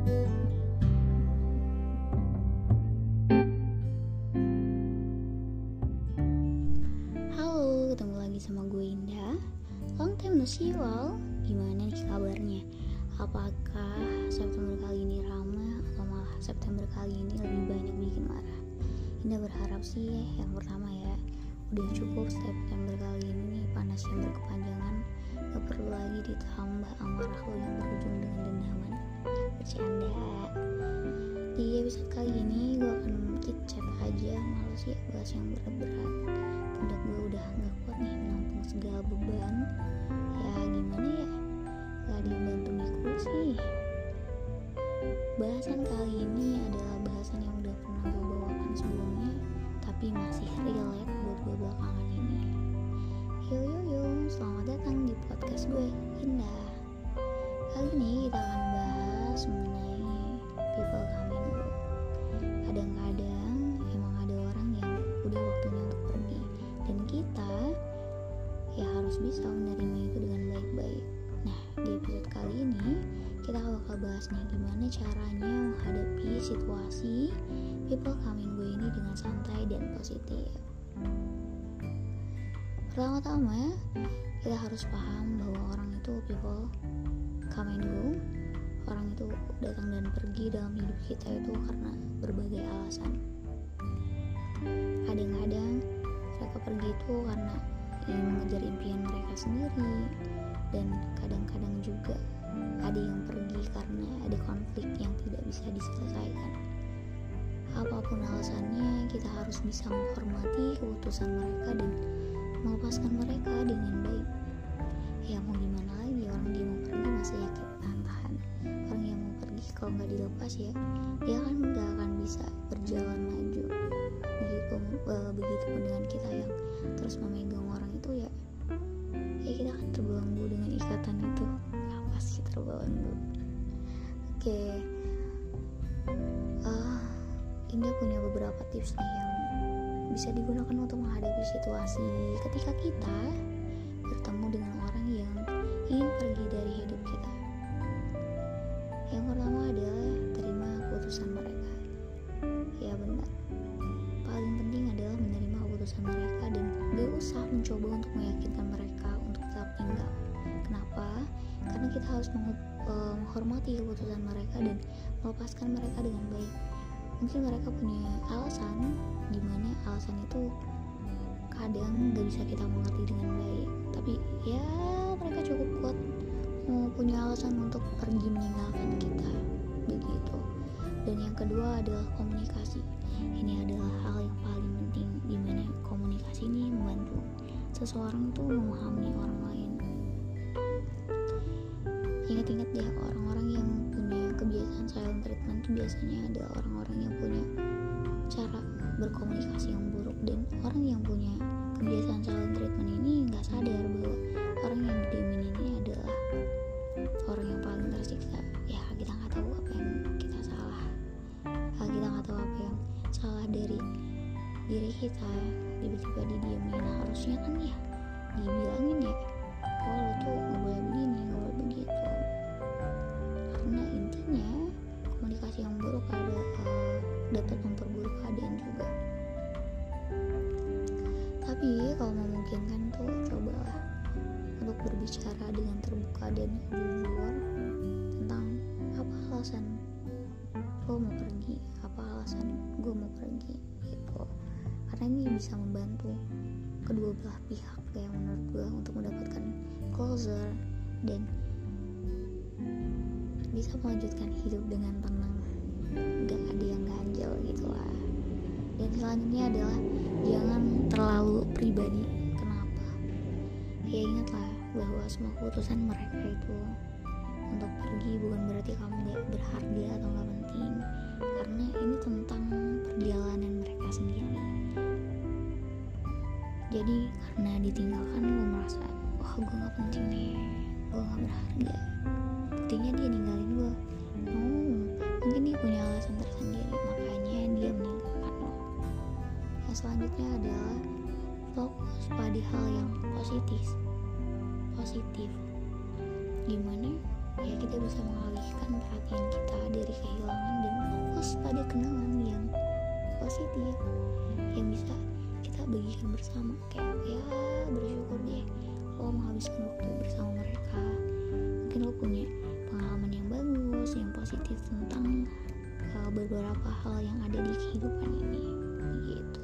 Halo, ketemu lagi sama gue Indah Long time no see you all Gimana nih kabarnya? Apakah September kali ini ramah Atau malah September kali ini lebih banyak bikin marah? Indah berharap sih yang pertama ya Udah cukup September kali ini panas yang berkepanjangan Gak perlu lagi ditambah amarah lo yang berujung Bercanda. Di episode kali ini gue akan kit chat aja. Males ya bahas yang berat-berat. Pundak gue udah nggak kuat nih menampung segala beban. Ya gimana ya? Gak ada yang bantu mikul sih. Bahasan kali ini adalah bahasan yang udah pernah gue bawakan sebelumnya tapi masih relate buat gue belakangan ini. Yo yo yo. Selamat datang di podcast gue Indah. Kali ini kita akan mengenai people coming go kadang-kadang emang ada orang yang udah waktunya untuk pergi dan kita ya harus bisa menerima itu dengan baik-baik. Nah di episode kali ini kita bakal bahas nih gimana caranya menghadapi situasi people coming go ini dengan santai dan positif. Pertama-tama kita harus paham bahwa orang itu people come and go orang itu datang dan pergi dalam hidup kita itu karena berbagai alasan. Kadang-kadang mereka pergi itu karena ingin mengejar impian mereka sendiri. Dan kadang-kadang juga ada yang pergi karena ada konflik yang tidak bisa diselesaikan. Apa pun alasannya kita harus bisa menghormati keputusan mereka dan melepaskan mereka dengan baik. Ya gimana kalau nggak dilepas ya dia kan nggak akan bisa berjalan maju. Begitu uh, begitu dengan kita yang terus memegang orang itu ya ya kita akan terbelenggu dengan ikatan itu. Apa sih terbelenggu oke. Uh, Indah punya beberapa tips nih yang bisa digunakan untuk menghadapi situasi ketika kita bertemu dengan orang yang ingin pergi dari hidup kita yang pertama adalah terima keputusan mereka. Ya benar. Paling penting adalah menerima keputusan mereka dan gak usah mencoba untuk meyakinkan mereka untuk tetap tinggal. Kenapa? Karena kita harus eh, menghormati keputusan mereka dan melepaskan mereka dengan baik. Mungkin mereka punya alasan di mana alasan itu kadang gak bisa kita mengerti dengan baik. Tapi ya mereka cukup kuat mau punya alasan untuk pergi adalah komunikasi. Ini adalah hal yang paling penting di mana komunikasi ini membantu seseorang tuh memahami orang lain. Ingat-ingat deh orang-orang yang punya kebiasaan silent treatment itu biasanya ada orang-orang yang punya cara berkomunikasi yang buruk. Dan orang yang punya kebiasaan silent treatment ini nggak sadar diri kita tiba-tiba didiemin. Nah, harusnya kan ya dibilangin ya oh lo tuh nggak boleh begini nggak boleh begitu. Karena intinya komunikasi yang buruk ada uh, dapat memperburuk keadaan juga. Tapi kalau memungkinkan tuh cobalah untuk berbicara dengan terbuka dan jujur tentang apa alasan gue mau pergi apa alasan gue mau pergi karena ini bisa membantu kedua belah pihak kayak menurut gue untuk mendapatkan closer dan bisa melanjutkan hidup dengan tenang. Gak ada yang ganjel gitu lah. Dan selanjutnya adalah jangan terlalu pribadi. Kenapa? Ya ingatlah bahwa semua keputusan mereka itu untuk pergi bukan berarti kamu gak berharga atau gak penting. Karena ini tentang perjalanan mereka sendiri jadi karena ditinggalkan gue merasa wah gue gak penting nih. Gue gak berharga. Buktinya dia ninggalin gue oh mungkin dia punya alasan tersendiri. Makanya dia meninggalkan lo. Yang selanjutnya adalah fokus pada hal yang positif. Positif. Gimana? Ya kita bisa mengalihkan perhatian kita dari kehilangan dan fokus pada kenangan yang positif. Yang bisa kita bagikan bersama. Kayak ya bersyukur deh lo menghabiskan waktu bersama mereka. Mungkin lo punya pengalaman yang bagus yang positif tentang uh, beberapa hal yang ada di kehidupan ini. Gitu.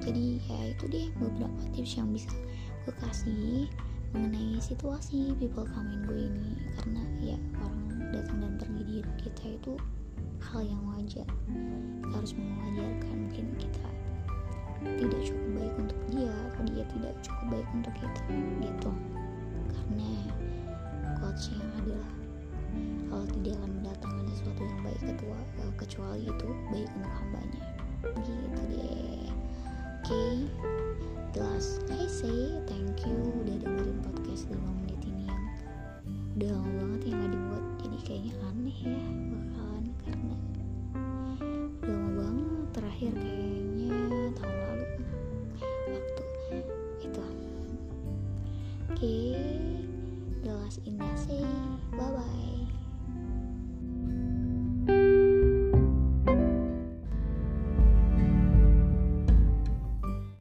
Jadi ya itu deh beberapa tips yang bisa gue kasih mengenai situasi people and go ini. Karena ya orang datang dan pergi di hidup kita itu hal yang wajar. Kita harus mewajarkan cukup baik untuk kita gitu. Karena yang adalah kalau tidak akan mendatangkan sesuatu yang baik ketua, eh, kecuali itu baik untuk hambanya. Gitu deh. Oke last I say thank you udah dengerin podcast 5 menit ini yang udah lama banget yang gak dibuat. Jadi kayaknya aneh ya bakalan karena udah lama banget terakhir kayaknya oke okay. the last in say bye bye